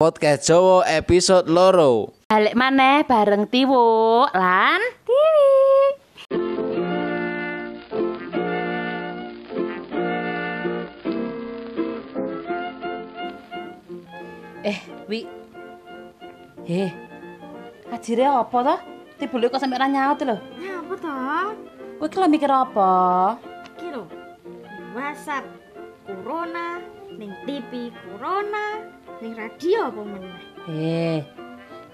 Podcast Jowo episode loro. Balik maneh bareng Tiwo lan Tiwi. Eh, Wi. Heh. Ajire apa to? Tibule kok sampe ra nyaut lho. Ya apa toh? Kowe ki lho mikir apa? Iki lho. WhatsApp Corona, ning TV Corona, ning radio apa meneh. Eh.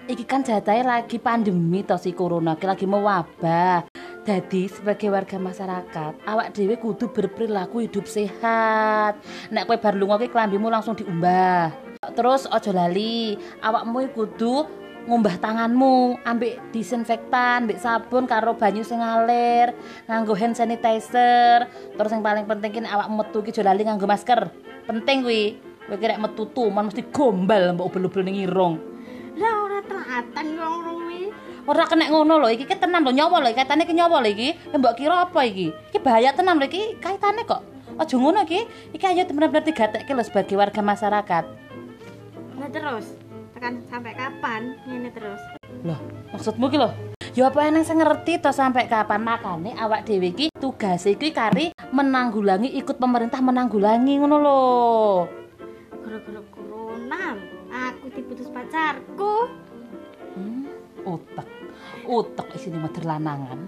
Iki kan jatahe lagi pandemi to si corona ki lagi mewabah. Jadi sebagai warga masyarakat, awak dhewe kudu berperilaku hidup sehat. Nek kowe bar lunga ki klambimu langsung diumbah. Terus aja lali, awakmu iki kudu ngumbah tanganmu ambek disinfektan, ambek sabun karo banyu sing ngalir, nganggo hand sanitizer. Terus yang paling penting ki awakmu metu ki aja lali nganggo masker. Penting kuwi. Kowe kira metu tuman mesti gombal mbok ubel-ubel ning irung. Lah ora telatan wong rumi. Ora kena ngono lho, iki ki tenan lho nyawa lho, kaitane ki nyawa lho iki. Mbok kira apa iki? Iki bahaya tenan lho iki, kaitane kok. Aja ngono iki. Iki ayo bener-bener digatekke lho sebagai warga masyarakat. Lah terus tekan sampai kapan ngene terus? Loh, maksudmu ki lho? Ya apa eneng sing ngerti to sampai kapan makane awak dhewe iki tugas iki kari menanggulangi ikut pemerintah menanggulangi ngono lho. Gara-gara corona aku diputus pacarku. Hmm, utek. Utek isine meder lanangan.